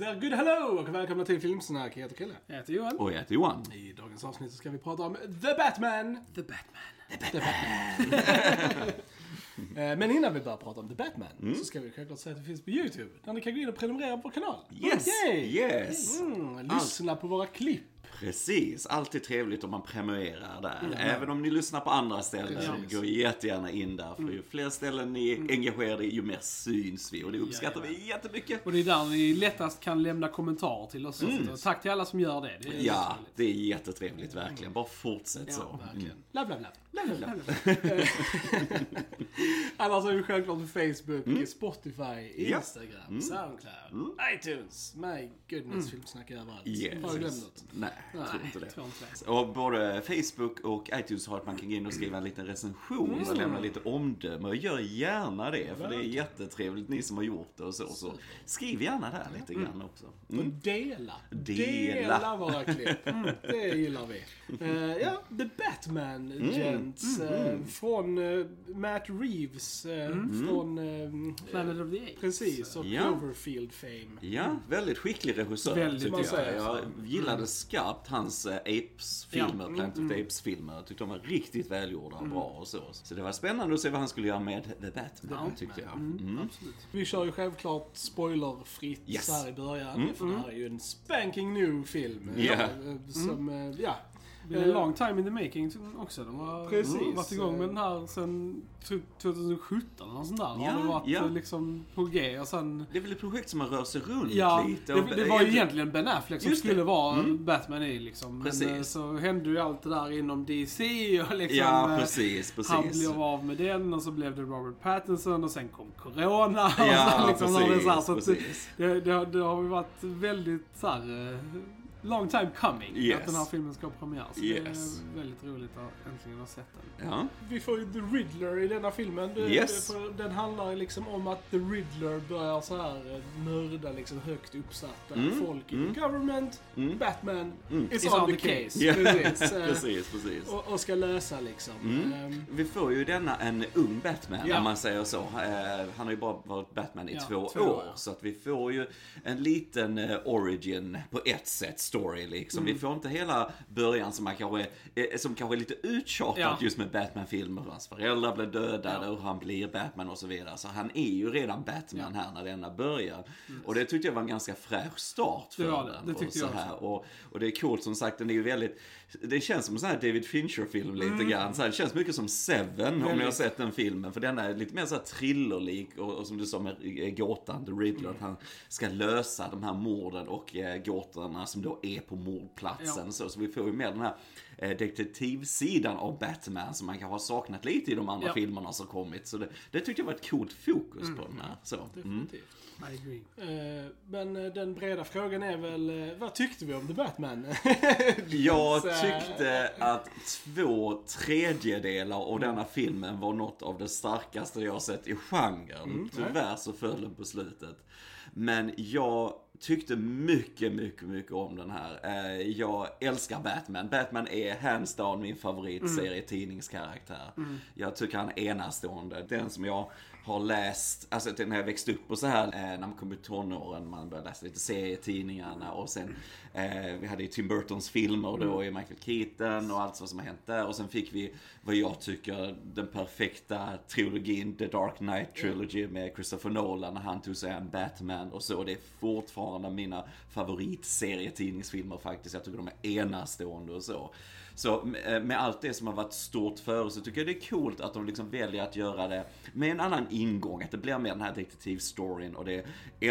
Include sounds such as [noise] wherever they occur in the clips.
Vi säger good hello och välkomna till Filmsnack. Jag heter Kille. Jag heter Johan. Och jag heter Johan. I dagens avsnitt så ska vi prata om The Batman. The Batman. [laughs] Eh, Men innan vi börjar prata om The Batman så ska vi självklart säga att det finns på YouTube. Där ni kan gå in och prenumerera på vår kanal. Yes! Okej. Yes! Mm, lyssna på våra klipp. Precis, alltid trevligt om man prenumererar där. Även om ni lyssnar på andra ställen, så Precis. gå jättegärna in där. För ju fler ställen ni är engagerade i, ju mer syns vi. Och det uppskattar vi jättemycket. Och det är där ni lättast kan lämna kommentarer till oss. Så tack till alla som gör det. det är Mm. Ja, det är jättetrevligt verkligen. Bara fortsätt så. Verkligen. Love, love, love. love, love, love. Annars är vi självklart på Facebook, Spotify, Ja. Instagram, Soundcloud, iTunes. My goodness, filmsnack överallt. Yes. Har jag glömt något? Nej, tror Nej, inte det. tror inte det. Och både Facebook och iTunes har att man kan gå in och skriva en liten recension och lämna lite omdöme. Och gör gärna det, för det är jättetrevligt ni som har gjort det och så. Så skriv gärna där lite grann också. Och Mm. dela. Dela. våra klipp. [laughs] Det gillar vi. Eh, ja, The Batman, Mm. gents. eh, från eh, Matt Reeves. Från... Planet of the Apes. Precis, och Ja. Cloverfield fame. Ja, väldigt skicklig regissör Väldigt tycker man jag. Jag gillade skarpt hans eh, Apes-filmer, Ja. Planet of the Apes-filmer. Jag tyckte de var riktigt välgjorda och bra och så. Så det var spännande att se vad han skulle göra med The Batman, tyckte jag. Mm. Absolut. Vi kör ju självklart spoilerfritt Yes. så här i början. För det här är ju en spanking new film. Eh, Som, eh, ja. Det är en long time in the making också. De har Precis. varit igång med den här sen typ 2017 eller sånt där. Ja, har det varit ja. eh, liksom på G och sen... Det är väl ett projekt som har rört sig runt Ja, lite. det, det var ju egentligen Ben Affleck som det. skulle vara Batman i liksom. Men Precis. eh, så hände ju allt det där inom DC och liksom... Ja, eh, precis, Han precis. blev av med den och så blev det Robert Pattinson och sen kom Corona. och Ja, sen liksom så här, så precis, det, det, det har ju varit väldigt så här, eh, long time coming Yes. att den här filmen ska ha premiär. Så Yes. det är väldigt roligt att äntligen ha sett den. Ja, Vi får ju The Riddler i denna filmen. Det, Yes. den handlar liksom om att The Riddler börjar så här eh, mörda liksom högt uppsatta folk i the government. Batman is Is on, on the the case. Ja, Precis. [laughs] eh, precis, precis. Och, och ska lösa liksom. Ehm, Vi får ju denna en ung Batman, Ja. om man säger så. Eh, Han har ju bara varit Batman i Ja, två, två år. år. Så att vi får ju en liten origin på ett sätt, story liksom. Mm. Vi får inte hela början som, man kanske, är- som kanske är lite uttjatat Ja. just med Batman-filmer. Hans föräldrar blev dödade och han blir Batman och så vidare. Så han är ju redan Batman här när denna börjar. Och det tyckte jag var en ganska fräsch start för Det var det. den. Det och tyckte så jag här. Och, och det är coolt som sagt, den är ju väldigt, det känns som en sån här David Fincher-film lite Mm. grann. Så här, det känns mycket som Seven om ni har sett den filmen. För den är lite mer så här thrillerlik och, och som du sa med eh, gåtan, The Riddler, att han ska lösa de här morden och eh, gåtorna som då är på mordplatsen. Ja. Så, så vi får ju med den här eh, detektivsidan av Batman som man kanske har saknat lite i de andra Ja. filmerna som kommit. Så det, det tyckte jag var ett coolt fokus på den här. Så. Mm. definitivt. I agree. Eh, men eh, den breda frågan är väl, eh, vad tyckte vi om The Batman? [laughs] Jag tyckte att två tredjedelar av denna filmen var något av det starkaste jag sett i genren. Tyvärr så föll den på slutet. Men jag tyckte mycket, mycket, mycket om den här. Eh, Jag älskar Batman. Batman är hands down min favoritserietidningskaraktär. Jag tycker han är enastående. Den som jag har läst, alltså typ när jag växte upp och så här, eh, när man kom i tonåren, man började läsa lite serietidningarna och sen, eh, vi hade ju Tim Burtons filmer då i Michael Keaton och allt vad som har hänt där och sen fick vi vad jag tycker den perfekta trilogin, The Dark Knight Trilogy med Christopher Nolan när han tog sig an Batman och så. Det är fortfarande mina favoritserietidningsfilmer faktiskt. Jag tycker de är enastående och så. Så med med allt det som har varit stort förut så tycker jag det är coolt att de liksom väljer att göra det med en annan ingång. Att det blir mer den här detektivstoryn och det är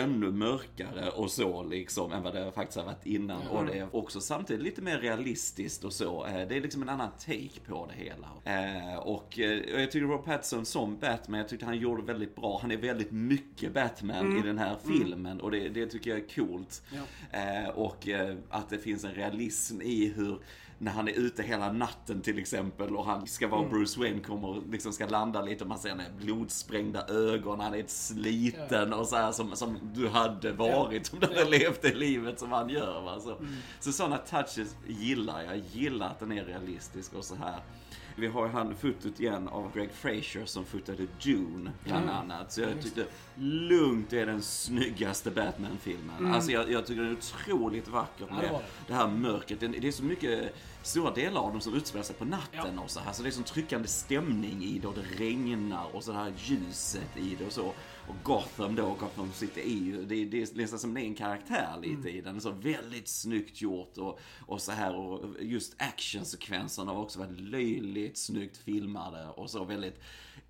ännu mörkare och så liksom än vad det faktiskt har varit innan. Och det är också samtidigt lite mer realistiskt och så. Eh, Det är liksom en annan take på det hela. Eh, Och eh, jag tycker Rob Pattinson som Batman, jag tyckte han gjorde väldigt bra. Han är väldigt mycket Batman i den här filmen och det, det tycker jag är coolt. Ja. Eh, och eh, att det finns en realism i hur när han är ute hela natten till exempel och han ska vara Bruce Wayne kommer liksom ska landa lite och man ser när blodsprängda ögon, han är ett sliten och så här som, som du hade varit om du hade levt det livet som han gör. Va? Så, så sådana touches gillar. Jag gillar att den är realistisk och så här. Vi har ju han fotot igen av Greg Fraser som fotade Dune bland annat. Så jag tyckte lugnt är den snyggaste Batman-filmen. Alltså jag, jag tycker den är otroligt vackert Ja, med det. det här mörkret. Det är så mycket, stora delar av dem som utspelar sig på natten och så här. Så det är sån tryckande stämning i det och det regnar och så det här ljuset i det och så. Och Gotham då, Gotham City är ju, det, det är nästan som det är en karaktär lite i den. Så väldigt snyggt gjort och, och så här och just actionsekvenserna var också väldigt löjligt snyggt filmade och så väldigt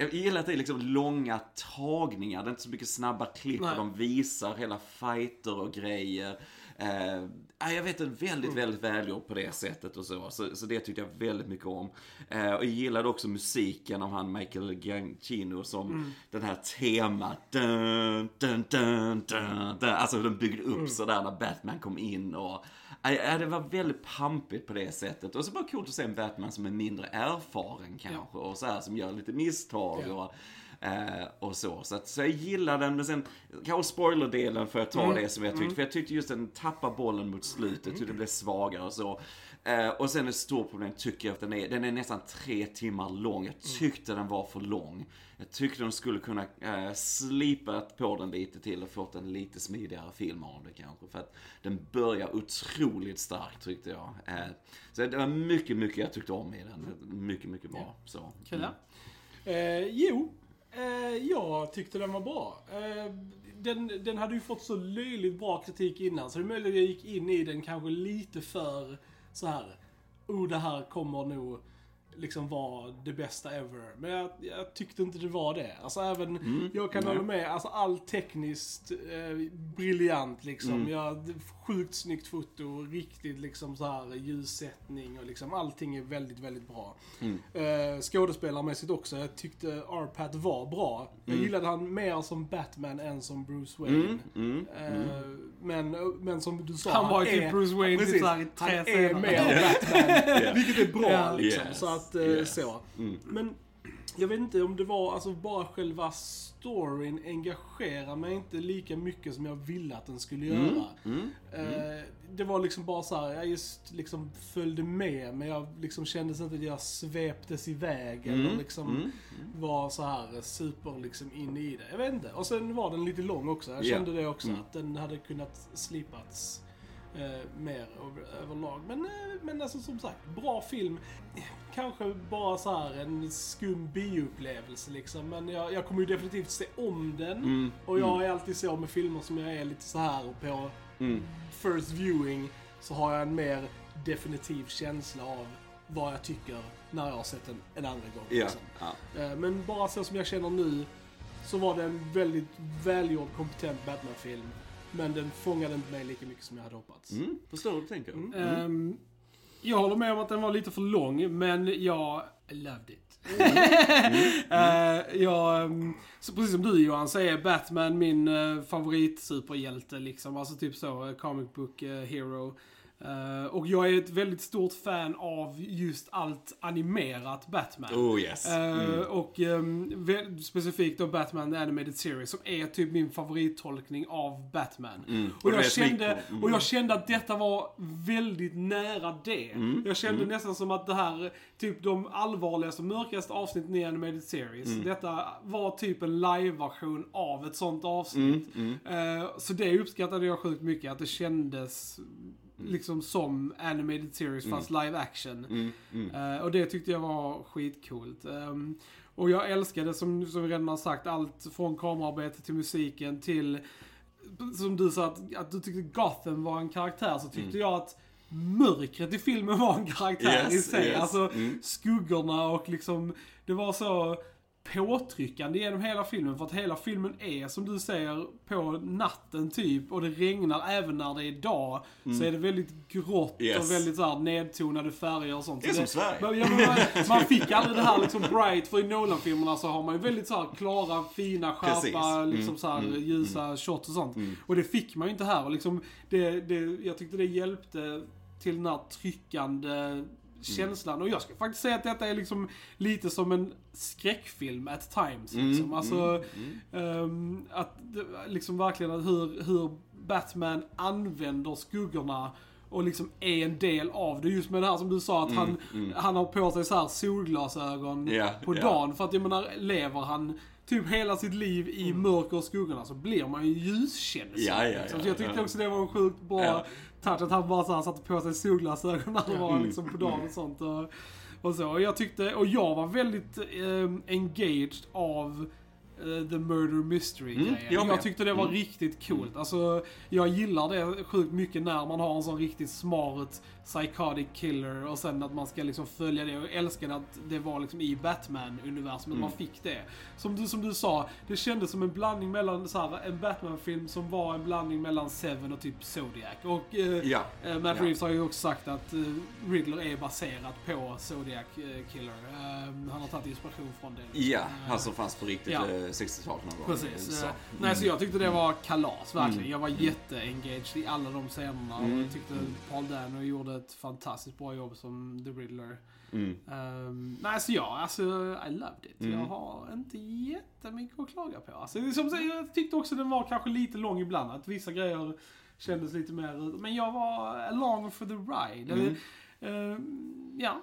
jag gillar att det är liksom långa tagningar, det är inte så mycket snabba klipp och de visar hela fighter och grejer. Eh, ja, jag vet inte, väldigt, väldigt välgjort på det sättet och så. Så, så det tyckte jag väldigt mycket om. Eh, och jag gillade också musiken av han Michael Giacchino som den här temat. Dun, dun, dun, dun, dun. Alltså den byggde upp sådär när Batman kom in och Ja, ja, det var väldigt pampigt på det sättet. Och så var det coolt att se en Batman som är mindre erfaren kanske. Och så här som gör lite misstag. Ja. Och, Eh, och så. Så, att, så jag gillar den, men sen kanske spoilerdelen får jag ta Mm. det som jag tyckte. För jag tyckte just den tappar bollen mot slutet, Mm. tyckte det blev svagare och så. Eh, och sen ett stort problem tycker jag att den är, den är nästan tre timmar lång. Jag tyckte den var för lång. Jag tyckte de skulle kunna eh, slipa på den lite till och fått en lite smidigare film av det kanske. För att den börjar otroligt starkt tyckte jag. Eh, så det var mycket, mycket jag tyckte om i den. Mycket, mycket bra. Så. Killa? Eh, jo, eh, jag tyckte den var bra. Eh, den, den hade ju fått så löjligt bra kritik innan, så det är möjligt att jag gick in i den kanske lite för så här. Oh, det här kommer nog liksom vara det bästa ever. Men jag, jag tyckte inte det var det. Alltså även, jag kan nej. hålla med, alltså allt tekniskt eh, briljant liksom. Ja, sjukt snyggt foto, riktigt liksom så här ljussättning och liksom allting är väldigt, väldigt bra. Eh, skådespelarmässigt också, jag tyckte Arpat var bra. Jag gillade han mer som Batman än som Bruce Wayne. Mm, Eh, men, men som du sa, Han var ju är- typ Bruce Wayne precis, i tre Han är mer [laughs] Batman, vilket är bra liksom. Yes, Så att, eh, yes. så. Men jag vet inte om det var, alltså bara själva storyn engagerar mig inte lika mycket som jag ville att den skulle göra. Eh, det var liksom bara så här, jag just liksom följde med men jag liksom kände inte att jag sveptes iväg eller liksom var så här super liksom inne i det. Jag vet inte. Och sen var den lite lång också. Jag Ja. kände det också, Mm. att den hade kunnat slipats eh, mer över, överlag. Men, eh, men alltså som sagt, bra film. Kanske bara så här en skum bioupplevelse liksom. Men jag, jag kommer ju definitivt se om den. Mm. Och jag är alltid så med filmer som jag är lite så här på Mm. first viewing så har jag en mer definitiv känsla av vad jag tycker när jag har sett den en andra gång. Ja. liksom. Eh, Men bara så som jag känner nu så var det en väldigt välgjord, kompetent Batman-film. Men den fångade inte mig lika mycket som jag hade hoppats. Mm. Förstår du tänker? Mm. Ehm, jag håller med om att den var lite för lång, men jag loved it. [laughs] Eh, jag, ehm, så precis som du Johan, är Batman min uh, favoritsuperhjälte liksom. Alltså typ så, eh, comic book eh, hero. Eh, och jag är ett väldigt stort fan av just allt animerat Batman. Oh yes. Eh, Mm. Och ehm, vä- specifikt då Batman The Animated Series som är typ min favorittolkning av Batman. Mm. Och, jag kände, mm. och jag kände att detta var väldigt nära det. Mm. Jag kände nästan som att det här, typ de allvarligaste och mörkaste avsnitten i Animated Series. Mm. Detta var typ en live-version av ett sånt avsnitt. Mm. Eh, så det uppskattade jag sjukt mycket, att det kändes liksom som animated series fast live action. Mm. Mm. Eh, och det tyckte jag var skitcoolt. Ehm, och jag älskade, som, som vi redan har sagt, allt från kamerarbete till musiken till, som du sa, att, att du tyckte Gotham var en karaktär, så tyckte jag att mörkret i filmen var en karaktär Yes, i sig. yes. Alltså Mm. skuggorna och liksom, det var så påtryckande genom hela filmen. För att hela filmen är, som du säger, på natten typ. Och det regnar även när det är dag. Så är det väldigt grått Mm. Yes. och väldigt så här nedtonade färger och sånt. Det är Så som Sverige. Ja, men man, man fick aldrig det här liksom bright, för i Nolan-filmerna så har man ju väldigt så här klara, fina, skärpa, Mm, liksom så här mm, ljusa shots och sånt. Och det fick man ju inte här. Och liksom, det, det, jag tyckte det hjälpte till den här tryckande känslan. Och jag ska faktiskt säga att detta är liksom lite som en skräckfilm at times. Liksom. Mm, Alltså, ehm, att det- liksom verkligen att hur, hur Batman använder skuggorna och liksom är en del av det. Just med det här som du sa att han, han har på sig så här solglasögon Mm, Ja, på ja. dagen. För att jag menar, lever han typ hela sitt liv i mörker och skuggorna så blir man ju ljuskänslig. Ja, ja, liksom. ja, så jag tyckte också det var en sjukt bra. Touch att han bara så här satte på sig solglasögon när det var liksom på dagen och sånt. Och, och så. Och jag tyckte, och jag var väldigt eh, engaged av eh, The Murder Mystery-grejen. jag jag, med. tyckte det var riktigt coolt. Alltså, jag gillar det sjukt mycket när man har en sån riktigt smart psychotic killer och sen att man ska liksom följa det. Och älskade att det var liksom i Batman-universumet man fick det. Som du, som du sa, det kändes som en blandning mellan så här, en Batman-film som var en blandning mellan Seven och typ Zodiac. Och eh, Ja. eh, Matt Ja. Reeves har ju också sagt att eh, Riddler är baserat på Zodiac eh, Killer. Eh, han har tagit inspiration från det. Ja, Eh, han som fanns på riktigt Ja. eh, 60-talet någon gång. Precis. Så. Eh, Nej, så jag tyckte det var kalas, verkligen. Mm. Jag var jätte-engaged i alla de scenerna och Mm. jag tyckte Paul Dano gjorde ett fantastiskt bra jobb som The Riddler. Mm. Um, nej, så ja, alltså I loved it. Mm. Jag har inte jättemycket att klaga på. Alltså, som, sagt, jag tyckte också den var kanske lite lång ibland, att vissa grejer kändes lite mer... Men jag var along for the ride. Mm. Ehm, ja.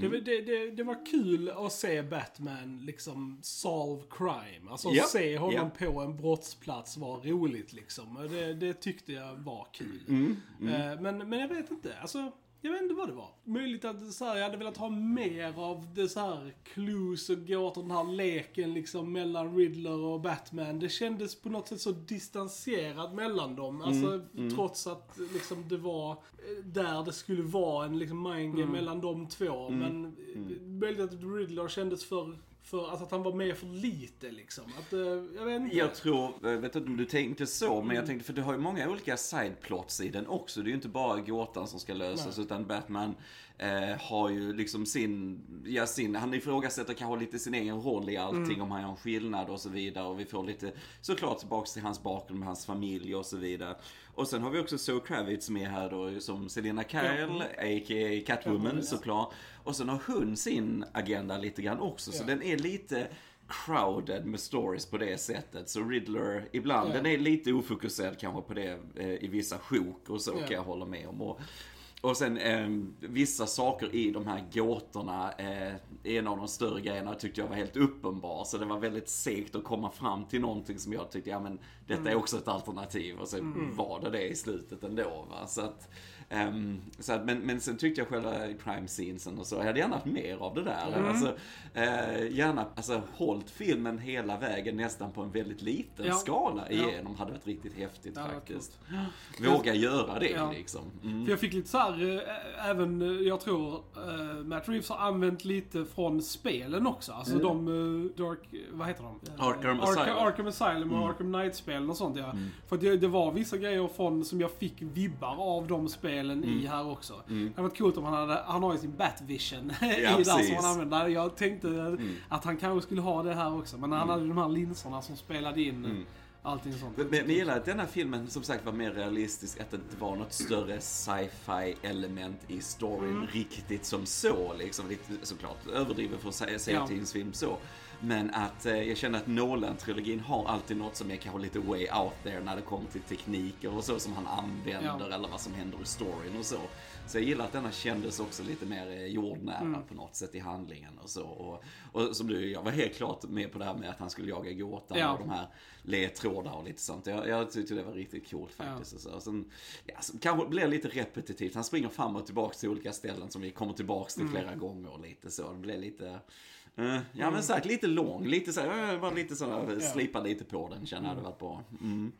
Det, det, det, det var kul att se Batman liksom solve crime. Alltså att se honom ja. på en brottsplats var roligt liksom. Det, tyckte jag var kul. Mm. Eh, Men, men jag vet inte, alltså. Jag vet inte vad det var. Möjligt att så här, jag hade velat ha mer av det så här clues och gåtor, den här leken liksom mellan Riddler och Batman. Det kändes på något sätt så distanserat mellan dem. Alltså trots att liksom det var eh, där det skulle vara en liksom mind game mellan de två. Men eh, möjligt att Riddler kändes för, för alltså att han var med för lite liksom. Att, eh, jag vet inte. Jag tror, jag vet inte om du tänkte så, men jag tänkte för du har ju många olika sideplots i den också. Det är ju inte bara gåtan som ska lösas, utan Batman eh, har ju liksom sin, ja sin, han ifrågasätter kanske lite sin egen roll i allting, om han gör en skillnad och så vidare. Och vi får lite, såklart tillbaks till hans bakgrund med hans familj och så vidare. Och sen har vi också Zoe Kravitz med här då, som Selina Kyle, a.k.a. Catwoman såklart. Och sen har hon sin agenda lite grann också, så Ja. den är lite crowded med stories på det sättet. Så Riddler, ibland, Ja. den är lite ofokuserad kanske på det eh, i vissa sjok och så Ja. kan jag hålla med om. Och, och sen eh, vissa saker i de här gåtorna, eh, en av de större grejerna tyckte jag var helt uppenbar. Så det var väldigt segt att komma fram till någonting som jag tyckte, ja men detta är också ett alternativ. Och så var det det i slutet ändå. Va? Så att, ehm, så att, men, men sen tyckte jag själva crime scenesen och så, jag hade gärna haft mer av det där. Alltså, eh, gärna, alltså hållit filmen hela vägen nästan på en väldigt liten Ja. skala Ja. igenom. Hade varit riktigt häftigt Ja, faktiskt. Våga göra det Ja. liksom. Mm. För jag fick lite så här, eh, även, eh, jag tror, eh, Matt Reeves har använt lite från spelen också. Alltså de, eh, Dark, vad heter de? Arkham Asylum. Mm. Arkham Asylum och Arkham Knight-spelen och sånt ja. För att det, det var vissa grejer från, som jag fick vibbar av de spelen Mm. i här också. Det hade varit coolt om han hade, han har ju sin Batvision i [laughs] där precis. Mm. som han använder. Jag tänkte att han kanske skulle ha det här också. Men han hade ju de här linserna som spelade in Mm. allting sånt. Men, men jag gillar att denna filmen som sagt var mer realistisk, att det inte var något större sci-fi element i storyn Mm. riktigt som så. Liksom, lite, såklart överdrivet för att säga, Ja. film så. Men att eh, jag känner att Nolan-trilogin har alltid något som är kanske lite way out there när det kommer till tekniker och så som han använder Ja. eller vad som händer i storyn och så. Så jag gillar att denna kändes också lite mer eh, jordnära Mm. på något sätt i handlingen och så. Och, och som du, jag var helt klart med på det här med att han skulle jaga gåtan Ja. och de här ledtrådar och lite sånt. Jag, jag tyckte det var riktigt coolt faktiskt. Och så. Och sen, ja, så kanske blir lite repetitivt. Han springer fram och tillbaka till olika ställen som vi kommer tillbaka till flera gånger och lite så. Det blir lite, ja men sagt lite lång, lite så här, eh, bara lite sådär, slipa lite på den känner jag hade varit bra. Mm.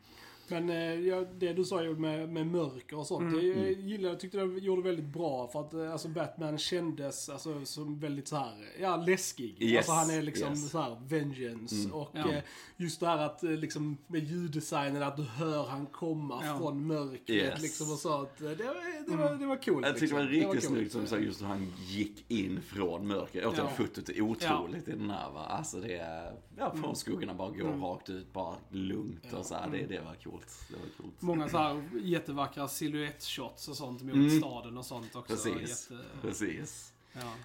Men eh, ja, det du sa ju med, med mörker och sånt, det jag gillade, jag tyckte det gjorde väldigt bra för att eh, alltså Batman kändes alltså, som väldigt så här, ja läskig. Yes, Alltså han är liksom yes. så här vengeance och Ja. eh, just det här att eh, liksom med ljuddesignen att du hör han komma Ja. från mörkret Yes. liksom och så att det var, det var, det var coolt. Jag tyckte det var riktigt coolt. snyggt som du sa, just hur han gick in från tyckte Ja. fotot är otroligt i den här va. Alltså det är, ja från skuggorna bara går rakt ut, bara lugnt och så här. Det, det var coolt. Det var coolt. Många så här jättevackra silhuettshots och sånt mot staden och sånt också. Mm. Precis, Jätte, precis.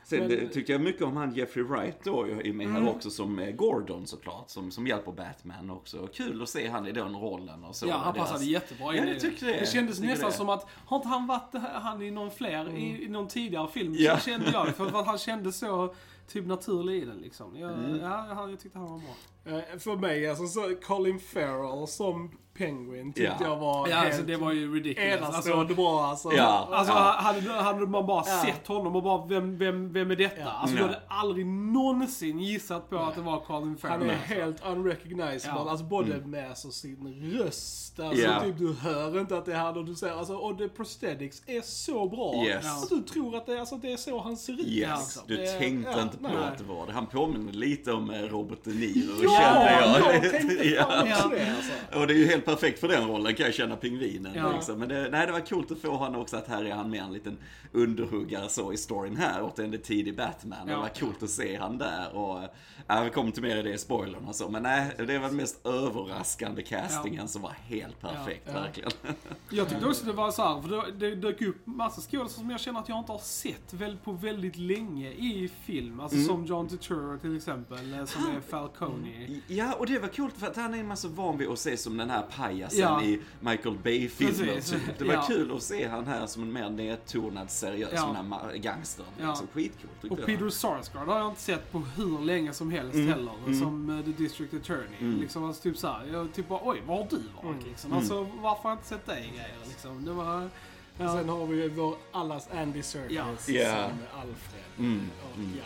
Sen Men- det, tyckte jag mycket om han Jeffrey Wright då i med Mm. här också som eh, Gordon såklart, som, som hjälper Batman också. Kul att se han i den rollen och så. Ja, han Deras- passade jättebra in Ja, jag tyckte det. Det kändes Tycker nästan det. som att, har inte han varit han i någon fler, i, i någon tidigare film? Ja. Så kände jag för att han kändes så typ naturlig i den liksom. Jag, Mm. ja, jag tyckte han var bra. Eh, För mig, alltså så Colin Farrell som Penguin tyckte Ja. jag var Ja, helt alltså det var ju ridiculous. Alltså, bra alltså. Ja. Alltså Ja. hade, hade man bara Ja. sett honom och bara, vem, vem, vem är detta? Ja. Alltså Ja. jag hade aldrig någonsin gissat på att det var Colin Farrell. Han är alltså. helt unrecognizable, Ja. alltså både med alltså sin röst, alltså Ja. typ du hör inte att det är han och du ser, alltså och the prosthetics är så bra. Yes. Att du tror att det, alltså, det är så han ser ut. Yes, liksom. du Det- tänkte ja, inte på nej. att det var det. Han påminner lite om eh, Robert De Niro, Ja, kände jag. jag tänkte [laughs] Ja. också det alltså. Och det är ju helt perfekt för den rollen kan jag känna pingvinen. Ja. Liksom. Men det, nej, det var coolt att få honom också att här är han med en liten underhuggare så i storyn här. Återigen det tidig Batman. Ja. Det var coolt att se han där. Och, ja, vi kommer till mer i det i spoilern och så. Men nej, det var den mest överraskande castingen som var helt perfekt Ja. verkligen. [laughs] Jag tyckte också det var så här, för det, det dök upp massa skådespelare som jag känner att jag inte har sett väl på väldigt länge i film. Alltså Mm. som John Turturro till exempel, eh, som är Falcone. Ja, och det var coolt för att han är man så van vid att se som den här pajasen Ja. i Michael Bay-filmer typ. Det var Ja. kul att se han här som en mer nedtonad, seriös Ja. gangstern. Ja. Liksom, skitcoolt Och. Peter Sarsgaard har jag inte sett på hur länge som helst heller. Som eh, The District Attorney. Liksom, alltså, typ såhär, jag typ bara oj, var har du varit liksom? Alltså varför har jag inte sett dig grejer liksom? Det var... Ja. Sen har vi ju vår allas Andy Serkis. Ja. som Alfred. Mm. Och, ja.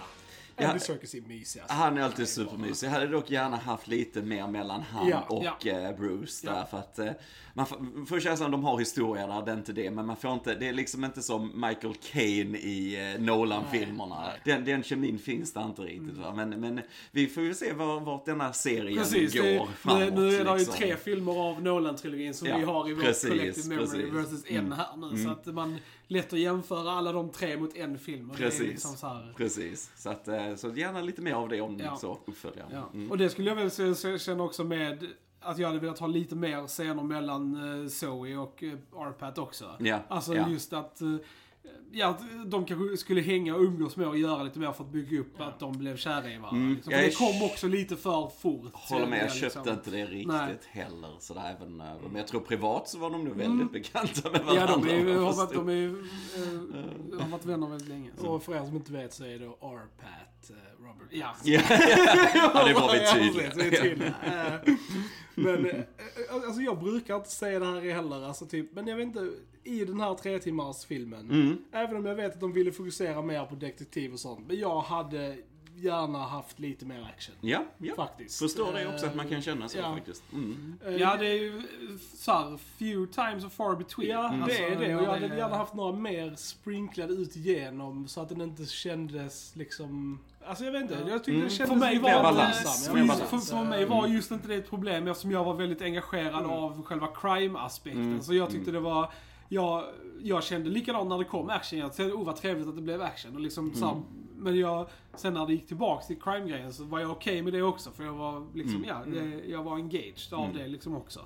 Andy Serkis är mysig alltså. Han är alltid supermysig. Jag hade dock gärna haft lite mer mellan han Ja. och Ja. eh, Bruce där. För att eh, man får, får känslan de har historia där, det är inte det. Men man får inte, det är liksom inte som Michael Caine i eh, Nolan-filmerna. Den, den kemin finns där inte riktigt va. Men, men vi får ju se var, vart denna serien Precis, går det, framåt. nu, nu är det ju liksom. tre filmer av Nolan-trilogin som Ja, vi har i vår precis, Collective Memory precis. versus en här nu. Så att man lätt att jämföra alla de tre mot en film. Precis. liksom så här, Precis. Så, att, eh, så gärna lite mer av det om Ja. så uppföljaren. ja. Mm. Och det skulle jag väl känna också med att jag hade velat ha lite mer scener mellan eh, Zoe och Arpat också. Ja, Alltså ja. just att eh, Ja, att de kanske skulle hänga och umgås med och göra lite mer för att bygga upp att de blev kära i varandra. Mm, Liksom. är det kom också lite för fort. Håller med, jag kände köpte liksom. inte det riktigt Nej. heller. Sådär, även, eh, men jag tror privat så var de nog väldigt bekanta med varandra. Ja, de, är, har, varit, de är, eh, har varit vänner väldigt länge. Så. Och för er som inte vet så är det R-Pat eh, Robert Ja. Ja, [laughs] ja, det var vi Ja, tydliga. precis, vi är tydliga. [laughs] Eh, Men eh, alltså jag brukar inte säga det här heller, alltså typ, men jag vet inte, i den här tre timmars filmen, Mm. även om jag vet att de ville fokusera mer på detektiv och sånt, men jag hade gärna haft lite mer action. Ja, ja. Faktiskt. Förstår det också att man kan känna så Ja. faktiskt. Mm. Eh, Ja, det är ju såhär, few times and far between. Ja, Mm. det är Alltså, det. Och jag hade gärna haft några mer sprinklade ut igenom så att den inte kändes liksom... Alltså jag vet inte, jag tyckte Mm. det kändes För mig var Mer det, balans, för, för mig var just inte det ett problem eftersom jag var väldigt engagerad Mm. av själva crime-aspekten. Mm. Så jag tyckte det var, jag, jag kände likadant när det kom action. Jag tänkte, oh vad trevligt att det blev action. Och liksom, så här, Mm. men jag, sen när det gick tillbaks till crime-grejen så var jag okej med det också. För jag var liksom, Mm. ja, jag var engaged av det liksom också.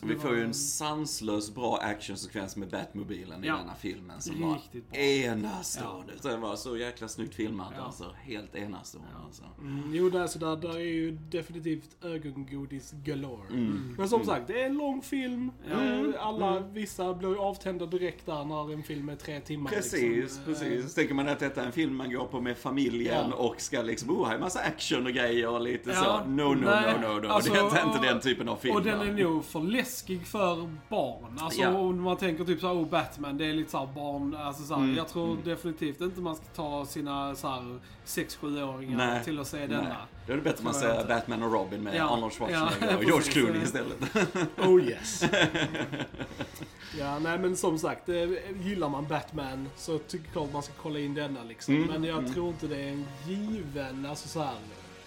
Så Vi får var- ju en sanslös bra actionsekvens med Batmobilen i Ja. denna filmen som var Riktigt bra. enastående. Det var så jäkla snyggt filmat Ja. alltså. Helt enastående alltså. Mm, jo, där, så där, där är ju definitivt ögongodis galore. Mm. Men som sagt, det är en lång film. Ja. Mm. Eh, Alla, vissa blir avtända direkt där när en film är tre timmar. Precis, liksom. Precis. Tänker man att detta är en film man går på med familjen Ja. och ska liksom, oh, här är massa action och grejer och lite Ja, så. No, no, no, no, no. [laughs] alltså, det är inte, den typen av film. Och den är nog för läskig för barn. Alltså Ja. om man tänker typ såhär, oh Batman, det är lite såhär barn, alltså såhär, Mm, Jag tror mm. definitivt inte man ska ta sina såhär 6-7-åringar Nej, till att se Nej. denna. Då är det bättre att man inte. Batman och Robin med Ja, Arnold Schwarzenegger [laughs] ja, och George. Clooney istället. [laughs] Oh yes. ja, nej men som sagt, eh, gillar man Batman så tycker jag att man ska kolla in denna liksom. Mm, Men jag mm. tror inte det är en given, alltså så här.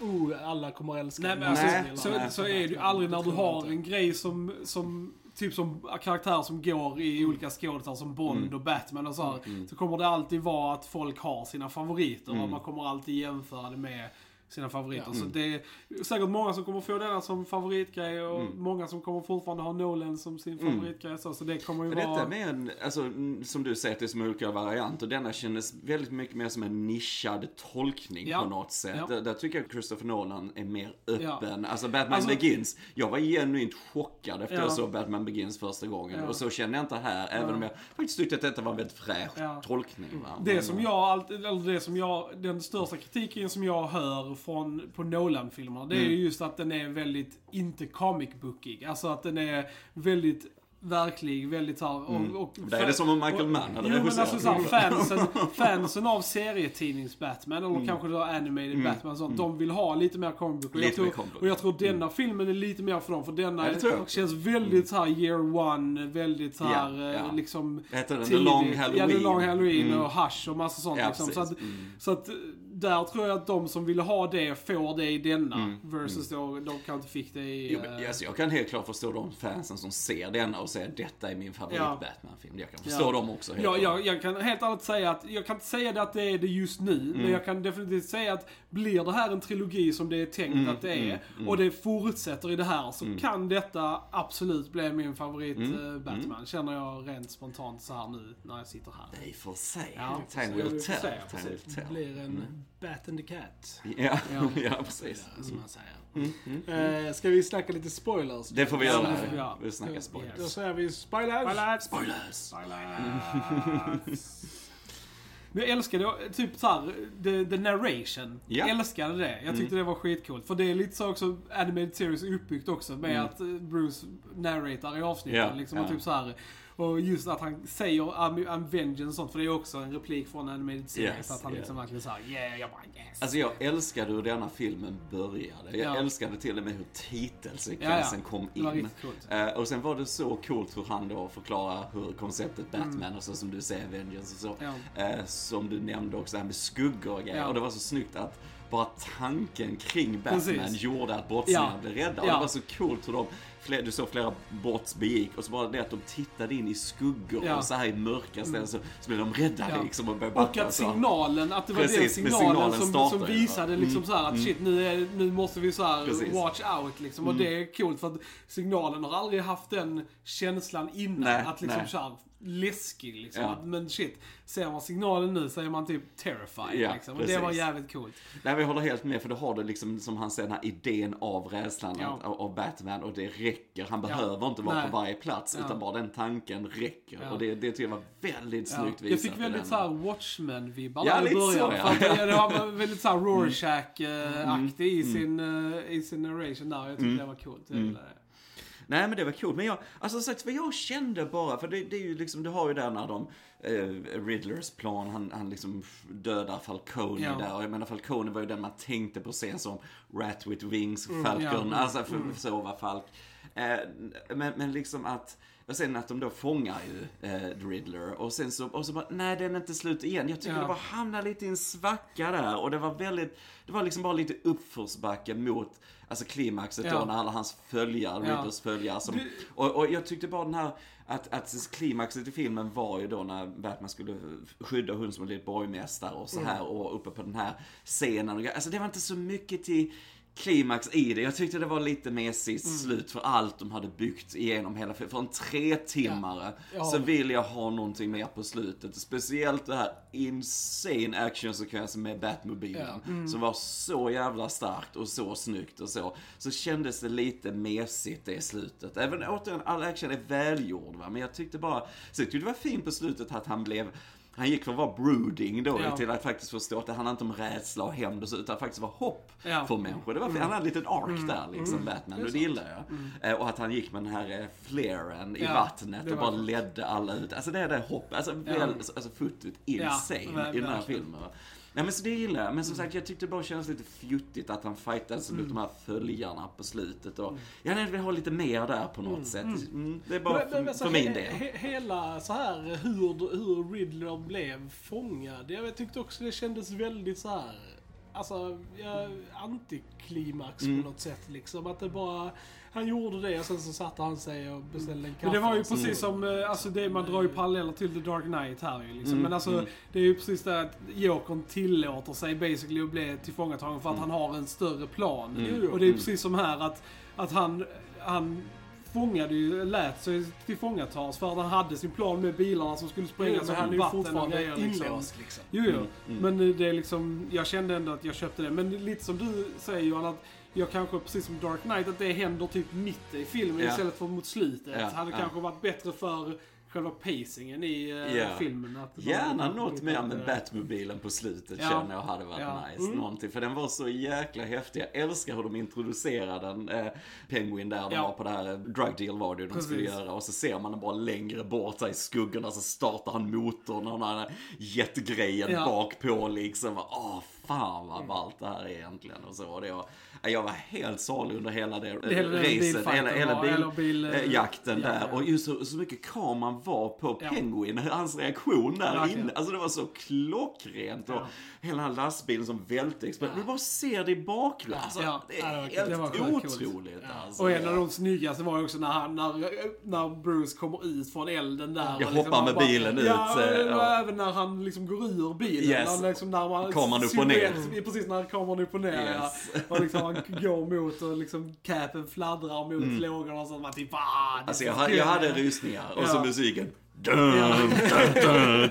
Oh, alla kommer att älska Nej men alltså, Nej, så, nej. så är det ju aldrig när du har en grej som, som Typ som karaktärer som går i olika skådisar som Bond Mm. och Batman och så här, Mm. Så kommer det alltid vara att folk har sina favoriter och Mm. man kommer alltid jämföra det med sina favoriter. Ja. Så Mm. det är säkert många som kommer få denna som favoritgrej och Mm. många som kommer fortfarande ha Nolan som sin favoritgrej. Så, så det kommer ju Men vara... detta är mer en, alltså, mm, som du säger, det är som olika varianter. Denna kändes väldigt mycket mer som en nischad tolkning Ja. på något sätt. Ja. Där, där tycker jag Christopher Nolan är mer öppen. Alltså Batman Alltså- Begins, jag var genuint chockad efter Ja. jag såg Batman Begins första gången. Och så känner jag inte här, även om jag faktiskt tyckte att detta var en väldigt fräsch tolkning. Va? Det som jag alltid, eller det som jag, den största kritiken som jag hör från, på Nolan-filmerna, det är Mm. ju just att den är väldigt, inte comic bookig. Alltså att den är väldigt verklig, väldigt såhär... Och, och, Det är det som om Michael Mann hade Jo men alltså såhär, fansen, [laughs] fansen av serietidnings-Batman, eller Mm. kanske då animated Batman och sånt, de vill ha lite mer comic book. Och, Lite jag tror, mer comic och jag tror denna filmen är lite mer för dem, för denna Ja, känns väldigt såhär year one, väldigt såhär Ja, ja. eh, liksom... Heter den? The. Long Ja, Halloween. The Long Halloween Mm. och Hush och massa sånt Ja, liksom. Så att. Mm. så att eh, där tror jag att de som ville ha det får det i denna. Versus då de kanske inte fick det i... Mm. Jo, men, eh, alltså, jag kan helt klart förstå de fansen som ser denna och säger detta är min favorit Ja. Batman-film. Jag kan förstå Ja. dem också. Helt Ja, jag, jag kan helt ärligt säga att, jag kan inte säga det att det är det just nu, Mm. men jag kan definitivt säga att blir det här en trilogi som det är tänkt Mm, att det är, och det fortsätter i det här, så kan detta absolut bli min favorit Mm. eh, Batman. Känner jag rent spontant så här nu när jag sitter här. Vi får se. Ja, will tell. se, Time will Det tell. blir en Bat and the Cat. Ja, Ja. [laughs] ja. precis. Som man säger. Eh, ska vi snacka lite spoilers? Det får vi Ja, göra. får vi göra. Vi snackar Då spoilers. säger vi spoilers. Spoilers! Men [laughs] jag älskade typ såhär, the, the narration. Ja. Mm. Jag älskade det. Jag tyckte det var skitcoolt. För det är lite så också animated series är uppbyggt också med att eh, Bruce narratar i avsnitten. Ja, liksom, ja. och typ så här. Och just att han säger I'm, I'm vengeance och sånt, för det är också en replik från animated series. Yes, att han yeah. liksom verkligen såhär, yeah, jag bara yes. Alltså jag älskade hur denna filmen började. Jag Ja. älskade till och med hur titelsekvensen kom Det var in. Eh, och sen var det så coolt hur han då förklarar hur konceptet Mm. Batman och så som du säger Vengeance och så. Ja. Eh, som du nämnde också, det här med skuggor och grejer. Ja. Och det var så snyggt att bara tanken kring Batman Precis. gjorde att brottslingarna Ja. blev rädda. Och Ja. det var så coolt hur de, fler, du såg flera brott begick och så bara det att de tittade in i skuggor Ja. och så här i mörka ställen så, så blev de rädda Ja. liksom och började Och att så. signalen, att det var Precis, den signalen, signalen som, startade, som visade liksom Mm, så här att shit nu, är, nu måste vi så här Precis. watch out liksom. Och det är coolt för att signalen har aldrig haft den känslan innan. Nej, att liksom nej. så här läskig liksom. Ja. Men shit, ser man signalen nu så är man typ terrified Ja, liksom. Och det var jävligt coolt. Nej, men jag håller helt med, för då har du liksom, som han säger, den här idén av rädslan Ja. av, av Batman och det räcker. Han behöver inte vara Nej. på varje plats, utan bara den tanken räcker. Och det, det tycker jag var väldigt snyggt Jag visat. fick i väldigt den. såhär Watchmen-vibbar Ja, i lite så, början. ja. Det, var väldigt såhär Rorschach-aktig Mm. i, sin, eh, i sin narration där. Jag tyckte det var coolt. Jag Mm. gillade det. Nej men det var coolt. Men jag, alltså sagt, vad jag kände bara, för det, det är ju liksom, du har ju där när de, eh, Riddlers plan, han, han liksom dödar Falcone Ja. där. Och jag menar Falcone var ju den man tänkte på sen som Rat with Wings, Mm, Falcon, ja. alltså för, så var Falk. Eh, men, men liksom att, och sen att de då fångar ju eh, The Riddler och sen så, och så bara, nej den är inte slut igen. Jag tycker Ja. det bara hamnade lite i en svacka där och det var väldigt, det var liksom bara lite uppförsbacke mot, alltså klimaxet Ja. då när alla hans följare, Ja. Riddlers följare som, och, och jag tyckte bara den här, att, att klimaxet i filmen var ju då när Batman skulle skydda hon som blivit borgmästare och så här och uppe på den här scenen. Alltså det var inte så mycket till klimax i det. Jag tyckte det var lite mesigt slut för allt de hade byggt igenom hela. För en tre timmare Ja. så vill jag ha någonting mer på slutet. Speciellt det här insane actionsekvensen med Batmobilen. Som var så jävla starkt och så snyggt och så. Så kändes det lite mesigt det i slutet. Även återigen, all action är välgjord va. Men jag tyckte bara, så jag tyckte det var fint på slutet att han blev han gick från att vara brooding då Ja. till att faktiskt förstå att det handlar inte om rädsla och hämnd och så, utan faktiskt var hopp Ja. för människor. Det var, Han hade en liten ark där liksom, Batman, och det gillar jag. Eh, och att han gick med den här eh, flaren i Ja, vattnet det och bara ledde alla ut. Alltså det är det hopp, alltså, väl, alltså futtigt insane ver- i den här filmen. Nej men så det gillar jag. Men som sagt, jag tyckte det bara kändes lite fjuttigt att han fightades mot de här följarna på slutet. Och jag hade velat ha lite mer där på något sätt. Mm, det är bara Men- men för, alltså, för min del. he- hela så här hur, hur Riddler blev fångad. Jag tyckte också det kändes väldigt så här alltså, ja, antiklimax Mm. på något sätt liksom. Att det bara, han gjorde det och sen så satte han sig och beställde en kaffe. Men det var ju precis som, eh, alltså det, man drar ju paralleller till The Dark Knight här ju liksom. Mm, Men alltså, mm. det är ju precis det att Jokern tillåter sig basically att bli tillfångatagen för att han har en större plan. Mm. Och det är precis som här att, att han, han fångade ju, lät sig tillfångatas för att han hade sin plan med bilarna som skulle Jo, sprängas men upp han är ju fortfarande grejer liksom. inlåst liksom. Jo, jo. Mm, mm. Men det är liksom, jag kände ändå att jag köpte det. Men lite som du säger Johan, att jag kanske, precis som Dark Knight, att det händer typ mitt i filmen Ja. istället för mot slutet. Ja, hade ja. kanske varit bättre för själva pacingen i Ja. filmen. Att Gärna något mer med Batmobilen på slutet Ja. känner jag hade varit Ja. nice. Mm. Någonting, för den var så jäkla häftig. Jag älskar hur de introducerar den. Eh, Penguin där, de Ja. var på det här drug deal var det ju de skulle Precis. göra. Och så ser man den bara längre bort i skuggorna så startar han motorn och den här jetgrejen Ja. bak på liksom. Åh, fan vad ballt det här är egentligen. Och så. Och det var, jag var helt salig under hela det, hela racet, hela, hela var- bil, bil, eh, ja, där. ja. Och just så, så mycket kameran var på Ja. Penguin, hans reaktion där Verkligen. inne. Alltså det var så klockrent. Och Ja. hela lastbilen som välte. Ja. Du bara ser det i bakgrunden. Alltså, Ja. Det är Ja, helt. Det var otroligt. Alltså. Och en av de snyggaste var också när, han, när, när Bruce kommer ut från elden där. Jag liksom hoppar han med bilen ut, Ja, eh, ja. även när han liksom går ur bilen. Yes. När, liksom, när man, Kameran upp och ner. Silhuett- Precis, när kameran upp och ner. Yes. Ja. Och liksom han går mot och liksom capen fladdrar mot mm. lågorna och så. Man typ, ah, det Alltså är jag, ha- jag hade rysningar och Ja. så musiken. Dun, dun, [laughs] dun,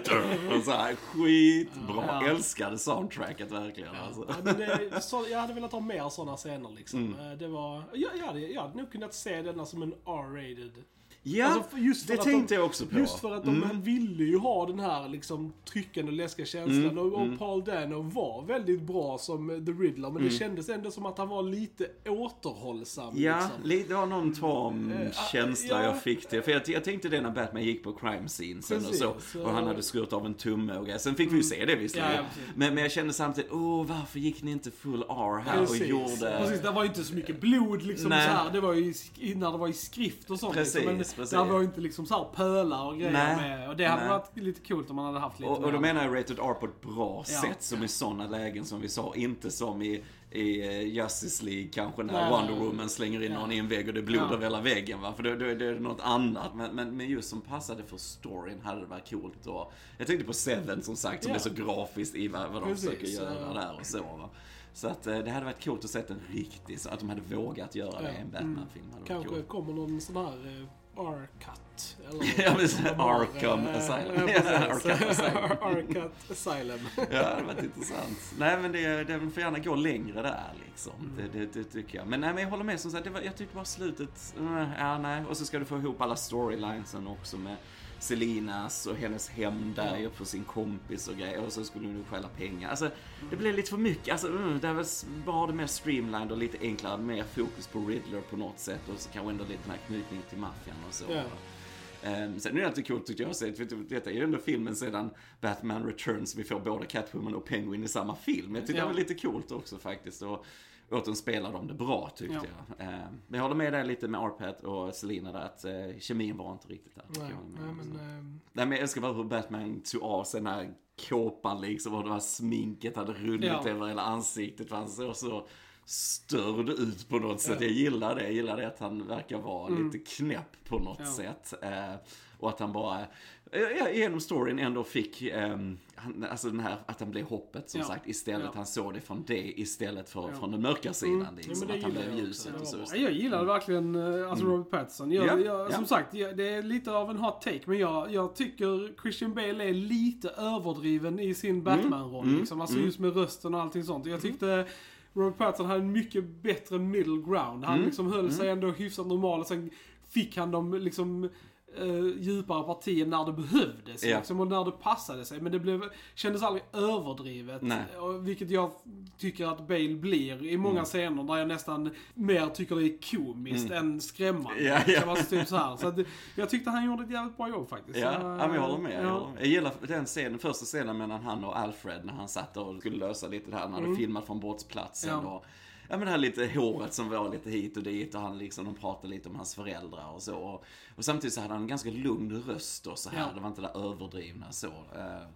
dun. Så här, skitbra. Ja. Älskade soundtracket verkligen. Alltså. Ja, det, så, jag hade velat ha mer sådana scener liksom. Mm. Eh, Det var, jag, jag, hade, jag hade nog kunnat se denna som en R-rated. Ja, Alltså, just för det tänkte de, jag också på. Just för att de Mm. ville ju ha den här liksom tryckande och läskiga känslan. Mm, Och, och mm. Paul Dano var väldigt bra som The Riddler. Men det kändes ändå som att han var lite återhållsam. Ja, liksom. det var någon tam Eh, känsla ja. jag fick det. För jag, jag tänkte det när Batman gick på crime scenesen och Precis, så. så- Och han hade skurit av en tumme och grejer. Sen fick vi ju se det visserligen. Ja, ja, men, men jag kände samtidigt, åh varför gick ni inte full R här Precis. och gjorde... Precis, det var ju inte så mycket blod liksom Nej. så här. Det var ju i sk- när det var i skrift och sånt. Precis, liksom. Precis. det var ju inte liksom så här pölar och grejer Nej. med. Och det hade Nej. varit lite coolt om man hade haft lite Och, och då menar jag rated R på ett bra Ja. sätt, som i sådana lägen som vi sa. Inte som i, i eh, Justice League kanske när Nej. Wonder Woman slänger in någon i en vägg och det blod Ja. över hela väggen va. För då, då, då är det något annat. Men, men, men just som passade för storyn hade det varit coolt. Och jag tänkte på Seven som sagt, som Ja. är så grafiskt i vad, vad de Precis, försöker göra ja. där och så va. Så att eh, det hade varit coolt att se en riktig, så att de hade vågat göra det i en Batman-film. hade varit Kanske kommer någon sån här eh, R-cut. Eller [laughs] Ja, men så- som de har, Arkham eh, Asylum. ja, precis. [laughs] Arkham Asylum. [laughs] R-cut Asylum. Ja, det varit intressant. Nej, men det, det får gärna gå längre där liksom. Mm. Det, det, det tycker jag. Men nej, men jag håller med som sagt, det var, jag tyckte bara slutet, uh, ja nej. Och så ska du få ihop alla storylinesen också med Selinas och hennes hem där ju för sin kompis och grejer. Och så skulle du stjäla pengar. Alltså, det blev lite för mycket. Alltså, mm, det var bara det mer streamlined och lite enklare, mer fokus på Riddler på något sätt. Och så kanske ändå lite mer knytning till maffian och så. Ja. Um, sen är det alltid coolt tycker jag att se, för detta är ju ändå filmen sedan Batman Returns, vi får både Catwoman och Penguin i samma film. Jag tycker Ja. det var lite coolt också faktiskt. Och återigen spelar de det bra tyckte Ja. jag. Um, men jag håller med dig lite med Arpat och Selina där, att uh, kemin var inte riktigt där. Nej, Jag nej, men, ehm, Nej men jag älskar bara hur Batman tog av sig den här kåpan liksom och det här sminket hade runnit Ja. över hela ansiktet. Han såg så störd ut på något sätt. Ja. Jag gillar det. Jag gillar det att han verkar vara Mm. lite knäpp på något sätt. Eh, och att han bara, eh, genom storyn ändå fick, eh, han, alltså den här, att han blev hoppet som Ja. sagt istället. Ja. Han såg det från det istället för från den mörka sidan. Mm. Liksom, att han blev ljuset och så. Jag gillar verkligen eh, alltså Mm. Robert Pattinson. Jag, Ja, jag, ja. Som sagt, jag, det är lite av en hot take. Men jag, jag tycker Christian Bale är lite överdriven i sin Batman-roll. Mm. Liksom. Alltså Mm. just med rösten och allting sånt. Jag tyckte Robert Pattinson hade en mycket bättre middle ground. Han Mm. liksom höll sig ändå hyfsat normal. Och sen fick han de liksom eh, djupare partier när det behövdes. Ja. Liksom, och när det passade sig. Men det blev, kändes aldrig överdrivet. Och, vilket jag tycker att Bale blir i många Mm. scener där jag nästan mer tycker det är komiskt än skrämmande. Ja. Kan man säga typ så här. Så att, jag tyckte han gjorde ett jävligt bra jobb faktiskt. Ja, Så, ja men jag håller med. Jag, ja. håller med. jag gillar den scenen, första scenen mellan han och Alfred när han satt och skulle lösa lite det här, när han hade filmat från brottsplatsen. Mm. Ja. Ja men det här lite håret som var lite hit och dit och han liksom, de pratade lite om hans föräldrar och så. Och, och samtidigt så hade han en ganska lugn röst och så här. Ja. Det var inte det där överdrivna så. Uh,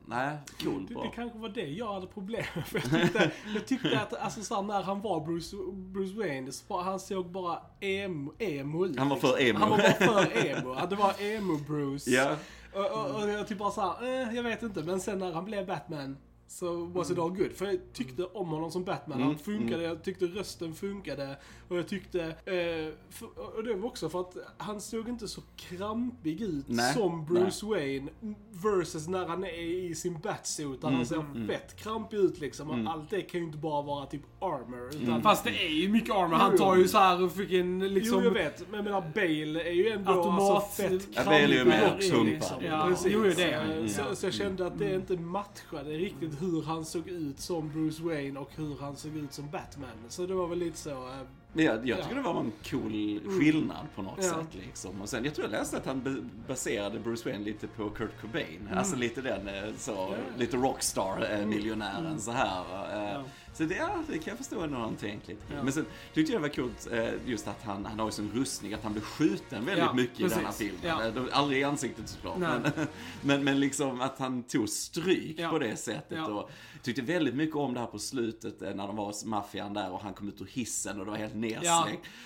nej, cool, Det, det kanske var det jag hade problem med. För jag, tyckte, jag tyckte att alltså, så här, när han var Bruce, Bruce Wayne, så han såg bara emo, emo ut. Han var för emo. Han var bara för emo. Det var emo-Bruce. Ja. Och, och, och jag typ bara såhär, eh, jag vet inte. Men sen när han blev Batman så was it all good. För jag tyckte om honom som Batman. Mm, Han funkade, jag tyckte rösten funkade. Och jag tyckte, eh, för, och det var också för att han såg inte så krampig ut Nej, som Bruce Wayne. Versus när han är i sin batsuit. Där Mm, han ser fett krampig ut liksom. Och allt det kan ju inte bara vara typ armor. Utan Mm. Fast det är ju mycket armor. Han tar ju så här och fick en liksom... Jo, jag vet. Men jag menar, Bale är ju ändå Automat- alltså, fett Ja, Bale är ju krampig mer och in, pumpad. Ja, Precis. jo, det är Så, så jag kände att det inte matchade riktigt hur han såg ut som Bruce Wayne och hur han såg ut som Batman. Så det var väl lite så... Eh, eh, Men jag, jag tycker Ja. det var en cool skillnad på något Ja. sätt liksom. Och sen, jag tror jag läste att han baserade Bruce Wayne lite på Kurt Cobain. Alltså lite den, eh, så, lite rockstar-miljonären så här. eh. Ja. Så det, ja, det kan jag förstå ändå han tänkt lite. Ja. Men sen tyckte jag det var kul eh, just att han, han har ju sån rustning, att han blir skjuten väldigt Ja, mycket precis. i denna filmen. Ja. Eh, Aldrig i ansiktet såklart. Men, [laughs] men, men liksom att han tog stryk på det sättet. Och tyckte väldigt mycket om det här på slutet eh, när de var hos maffian där och han kom ut ur hissen och det var helt nedsläckt.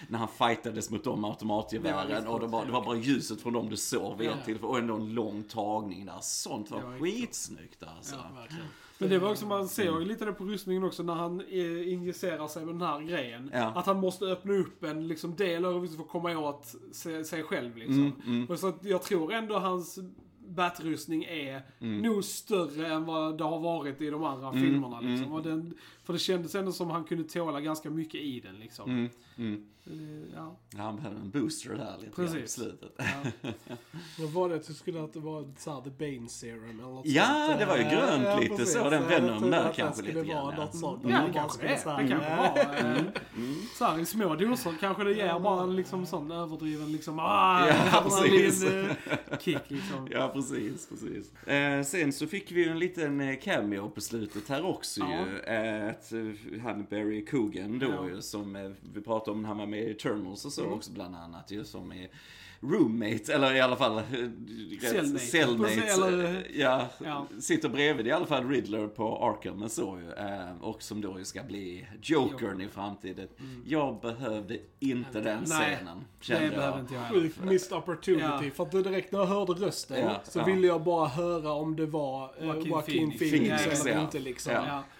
Ja. När han fightades mot de automatgevären och det var, det var bara ljuset från dem du såg vid Ja. ett tillfälle och ändå en lång tagning där. Sånt var, var skitsnyggt alltså. Ja. Men det var också, man ser ju lite det på rustningen också när han eh, injicerar sig med den här grejen. Ja. Att han måste öppna upp en liksom, del av för att komma åt sig, sig själv liksom. Mm, Och så att jag tror ändå hans batrustning är Mm. nog större än vad det har varit i de andra Mm, filmerna liksom. Och den, för det kändes ändå som han kunde tåla ganska mycket i den liksom. Mm, mm. Eh, Ja, han behövde en booster där lite grann på Precis. slutet. ja. [laughs] Vad var det? Du skulle att det var så här, the Bane serum eller något Ja, sånt. det var ju Eh, grönt ja, lite precis. så, den Venom där att det kanske skulle lite vara grann, ja. något sånt. Ja, Man det kanske det är. Det kanske var. eh, Så här, i små doser kanske det ger bara en liksom sån överdriven liksom, ah, Ja, precis. eh, kick liksom. Ja, precis, precis. Eh, sen så fick vi ju en liten cameo på slutet här också Ja. ju. Att, eh, han Barry Coogan då Ja. ju, som eh, vi pratade om, han var med i Eternals och så Mm. också bland annat ju, som är roommate, eller i alla fall eh, rätt- Cellmate. cellmate eller- ja, Ja. sitter bredvid i alla fall Riddler på Arkham och så ju. Och som då ju ska bli Jokern i framtiden. Jag behövde inte den Mm. Nej, scenen, kände behöver jag. inte jag. Sjukt missed opportunity. Ja. För att direkt när jag hörde rösten Ja, så ja. ville jag bara höra om det var Joaquin Joaquin, Phoenix. Phoenix, eller ja. inte liksom.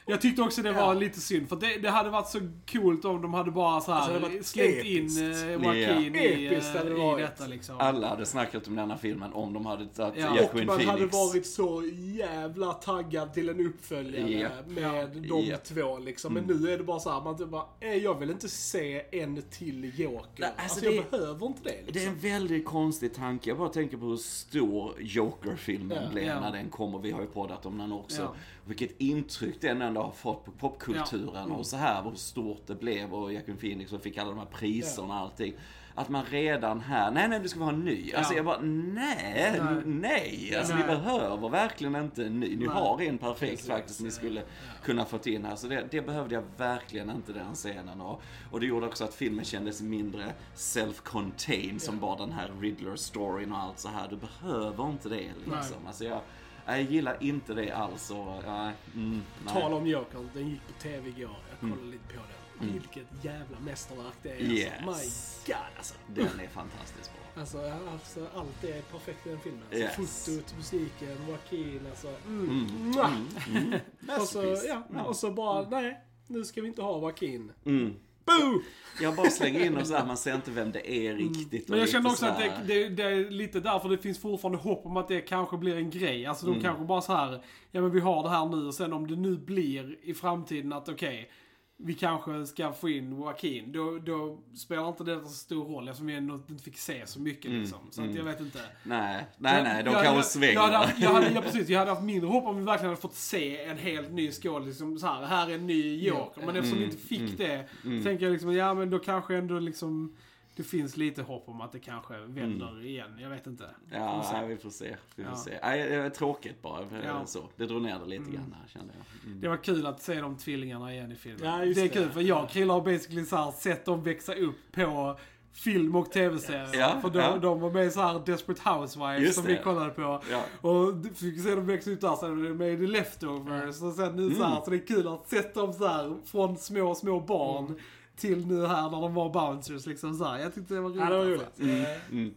Ja. Ja. Jag tyckte också det var Ja. lite synd, för det, det hade varit så coolt om de hade bara så här Alltså, slängt in eh, Joaquin Ja. i, Episkt hade det eh, i detta liksom. Alla hade snackat om denna filmen om de hade tagit Ja. Och Joaquin man Phoenix. hade varit så jävla taggad till en uppföljare Ja. med de Ja. två liksom. Men nu är det bara så här, man typ bara, eh, jag vill inte se en till Joker. Nej, alltså, alltså, jag det- behöver inte det Det är liksom. en väldigt konstig tanke. Jag bara tänker på hur stor Joker-filmen Ja. blev Ja. när den kom och vi har ju poddat om den också. Ja. Vilket intryck den ändå har fått på popkulturen Ja. Mm. och så här hur stort det blev och Joaquin Phoenix och fick alla de här priserna och allting. Att man redan här, nej nej det ska vara en ny. Alltså Ja. jag bara, nej, Nej. nej. Alltså Nej. ni behöver verkligen inte en ny. Ni Nej. har en perfekt Precis. faktiskt ni skulle kunna fått in här. Så det, det behövde jag verkligen inte den scenen. Och, och det gjorde också att filmen kändes mindre self-contained som bara den här Riddler-storyn och allt så här. Du behöver inte det liksom. Alltså jag, jag gillar inte det alls. Och, ja, mm, nej. Tal om Joker, den gick på TV igår. Jag kollade lite på den. Vilket jävla mästerverk det är alltså. Yes. My God alltså. Den är fantastiskt bra. Alltså, alltså allt är perfekt i den filmen. Alltså, Yes. Fotot, musiken, Joaquin, alltså. Mm. Mm. Mwah! Mm. Och så, ja, och så bara, nej, nu ska vi inte ha Joaquin. Mm. Boo! Jag bara slänger in och så här, man ser inte vem det är riktigt. Mm. Men och jag känner också att det, det, det är lite därför det finns fortfarande hopp om att det kanske blir en grej. Alltså Mm. de kanske bara så här, ja men vi har det här nu och sen om det nu blir i framtiden att okej, vi kanske ska få in Joaquin. Då, då spelar inte det så stor roll eftersom vi ändå inte fick se så mycket Mm. liksom. Så att jag vet inte. Nej, nej, nej, de Jag- kanske jag, svänger. Jag hade, jag hade, ja, [laughs] precis, jag hade haft mindre hopp om vi verkligen hade fått se en helt ny skål. Liksom, så här, här är en ny Joker. Men eftersom vi inte fick det, tänker jag liksom, ja men då kanske ändå liksom det finns lite hopp om att det kanske vänder igen. Jag vet inte. Får Ja, se. nej, vi får se. Vi får Ja. se. Nej, det var tråkigt bara. för Ja. Så. Det drog ner det lite grann här kände jag. Mm. Det var kul att se de tvillingarna igen i filmen. Ja, just det är det. kul, för jag och Krille har basically så här sett dem växa upp på film och tv-serier. Ja, för de, ja. de var med i så här Desperate Housewives Just som det. vi kollade på. Ja. Och du fick se dem växa upp där, sen var de med i The Leftovers och sen nu så Mm. här. Så det är kul att se dem så här från små, små barn Mm. Till nu här när de var bouncers liksom så här. Jag tyckte det var roligt. Ja, det var roligt. Eh, Mm.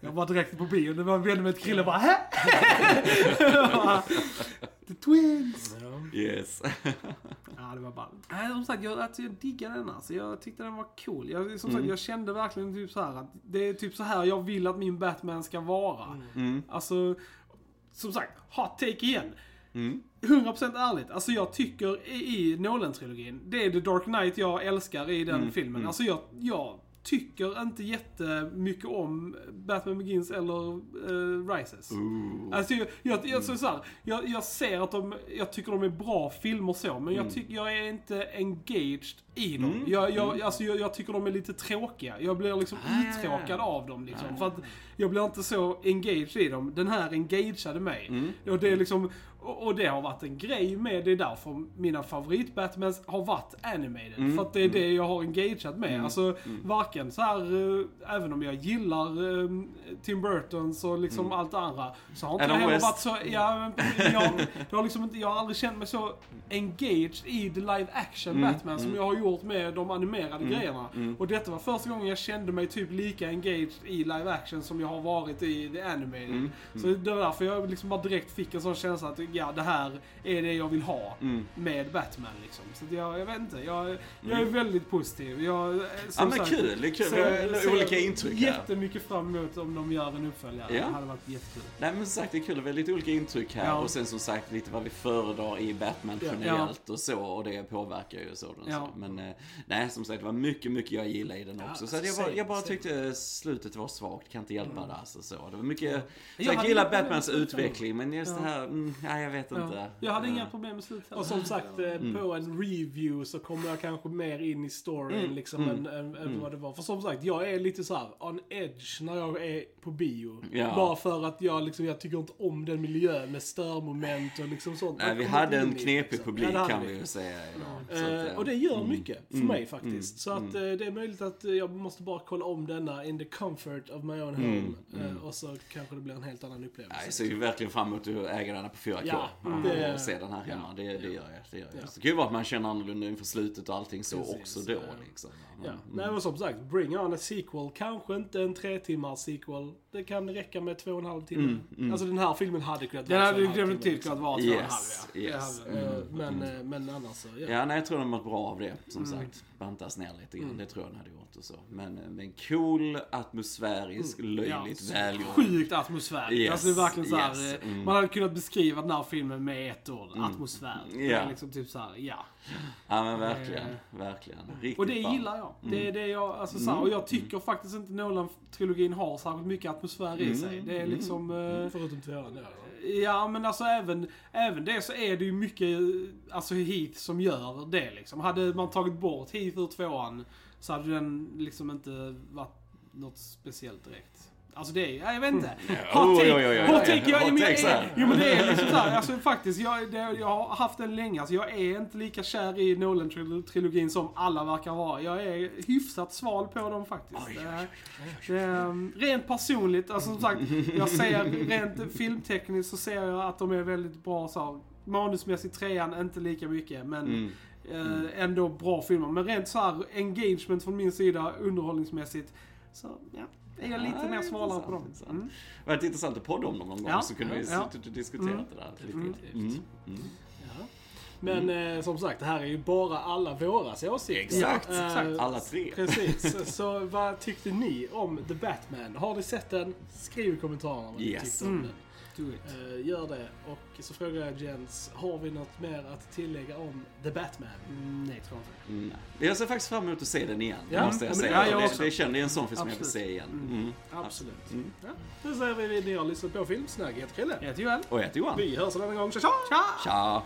Jag var direkt på bio, det var en vän med ett Krille bara Hä? The Twins! ja. Yes. Ja, det var ball. Nej, som sagt, jag, alltså, jag diggade den alltså. Jag tyckte den var cool. Jag, som Mm. sagt, jag kände verkligen typ så här att det är typ så här jag vill att min Batman ska vara. Mm. Alltså, som sagt, hot take igen. Mm. 100% ärligt, alltså jag tycker i, Nolan-trilogin, det är The Dark Knight jag älskar i den Mm, filmen. mm. Alltså jag, jag tycker inte jättemycket om Batman Begins eller eh, Rises. Ooh. Alltså jag, jag, jag, så så här, jag, jag ser att de, jag tycker de är bra filmer så, men jag, tycker jag är inte engaged i dem. Mm. Jag, jag, alltså jag, jag tycker de är lite tråkiga. Jag blir liksom Ah. uttråkad av dem liksom. För att jag blir inte så engaged i dem. Den här engageade mig. Mm. Och det är liksom, och, och det har varit en grej med, det är därför mina favorit-Batmans har varit animated. Mm. För att det är det jag har engageat med. Alltså varken så här, eh, även om jag gillar eh, Tim Burtons och liksom allt det andra. Så har inte Adam det heller varit så, ja, jag, jag, har liksom inte, jag har aldrig känt mig så engaged i the live action Mm, Batman som jag har gjort med de animerade grejerna. mm. Och detta var första gången jag kände mig typ lika engaged i live action som jag har varit i the animated. Mm, Så det var därför jag liksom bara direkt fick en sån känsla att ja, det här är det jag vill ha Mm. med Batman liksom. Så jag, jag vet inte, jag, jag är väldigt positiv. Jag, eh, Ja men sagt, kul, det är kul. med ser olika intryck här. Jättemycket fram emot om de gör en uppföljare. Ja. Det hade varit jättekul. Nej men som sagt det är kul, lite olika intryck här Ja. och sen som sagt lite vad vi föredrar i Batman Ja. generellt och så och det påverkar ju sådan Ja. så. Men eh, nej som sagt det var mycket, mycket jag gillade i den Ja, också. Så att jag, bara, jag bara tyckte slutet var svagt, kan inte hjälpa det alltså så. Det var mycket, så Jag jag gillar Batmans utveckling men just Ja. det här, mm, nej jag vet inte. Ja. Jag hade inga problem med slutet. Och som sagt, eh, Mm. på en review så kommer jag kanske mer in i storyn Mm, liksom mm, än, än, än vad det var. För som sagt, jag är lite så här on edge när jag är på bio. Ja. Bara för att jag liksom, jag tycker inte om den miljön med störmoment och liksom sånt. Nej, vi hade en knepig liksom. publik Ja, kan vi. ju säga idag. Så att, Eh, eh, och det gör mm, mycket för mm, mig faktiskt. mm, så att mm. eh, det är möjligt att eh, jag måste bara kolla om denna in the comfort of my own Mm, home. Eh, mm. och så kanske det blir en helt annan upplevelse. Jag ser ju verkligen fram emot att äga den här på 4K. Ja, och det- se den här hemma. ja, det, det gör jag. Det gör jag. Ja. Det kan ju vara att man känner annorlunda inför slutet och allting så Precis, också då. Liksom. Ja. Mm. Nej men som sagt, bring on a sequel. Kanske inte en tre timmars sequel. Det kan räcka med två och en halv timme. Mm, mm. Alltså den här filmen hade kunnat Den vara hade två och en halv definitivt timme, kunnat vara två och en halv ja. yes. Det hade- Mm, Men, mm. eh, men annars så, ja. Ja, nej, jag tror de har mått bra av det, som Mm. sagt. Bantas ner lite grann, Mm. det tror jag den hade gjort och så. Men, eh, men cool, atmosfärisk, löjligt Ja, välgjord. Sjukt atmosfär. Yes, Alltså det är verkligen så här, yes, eh, mm. Man hade kunnat beskriva den här filmen med ett ord. Atmosfär. Det Ja. är liksom typ så här, ja. Ja men verkligen, verkligen. Riktigt Och det ball. gillar jag. Det är det jag, alltså så här, Mm. och jag tycker faktiskt inte Nolan-trilogin har särskilt mycket atmosfär i Mm. sig. Det är liksom... eh, Förutom tvåan då. Ja, men alltså även, även det så är det ju mycket, alltså Heath som gör det liksom. Hade man tagit bort Heath ur tvåan så hade den liksom inte varit något speciellt direkt. Alltså det är, ja, jag vet inte. [laughs] Hot Oj, take, oj, oj, oj. hot take, jag, men är, jo men det är liksom såhär, [laughs] alltså faktiskt, jag, det, jag har haft den länge, alltså jag är inte lika kär i Nolan-trilogin som alla verkar vara. Jag är hyfsat sval på dem faktiskt. Oj, oj, Det- det, ehm, rent personligt, alltså som sagt, jag ser rent filmtekniskt så ser jag att de är väldigt bra så här, manusmässigt trean, inte lika mycket, men Mm. eh, ändå bra filmer. Men rent så här engagement från min sida, underhållningsmässigt, så ja, är jag lite Ja, mer svalare på dem. intressant. Mm. Det var ett intressant att podda om dem någon gång Ja, så kunde vi ja. suttit och diskuterat Mm. det där. Definitivt. Mm. Mm. Men eh, som sagt, det här är ju bara alla våra åsikter. Exakt, Eh, exakt. Alla tre. Precis. [laughs] Så vad tyckte ni om The Batman? Har ni sett den? Skriv i kommentarerna vad ni Yes. tyckte om Mm. den. Do it. Eh, gör det. Och så frågar jag Jens, har vi något mer att tillägga om The Batman? Mm, nej, tror jag inte. Mm. Jag ser faktiskt fram emot att se den igen. Ja, måste ja, jag det- säga. ja, jag det, det känner jag en sån film som jag vill se igen. Mm. Mm. Absolut. Mm. Ja. Då säger vi ni har lyssnat på Filmsnagg. Jag heter Chrille. Jag heter Joel. Och jag heter Johan. Vi hörs en annan gång. Tja! Tja! Tja!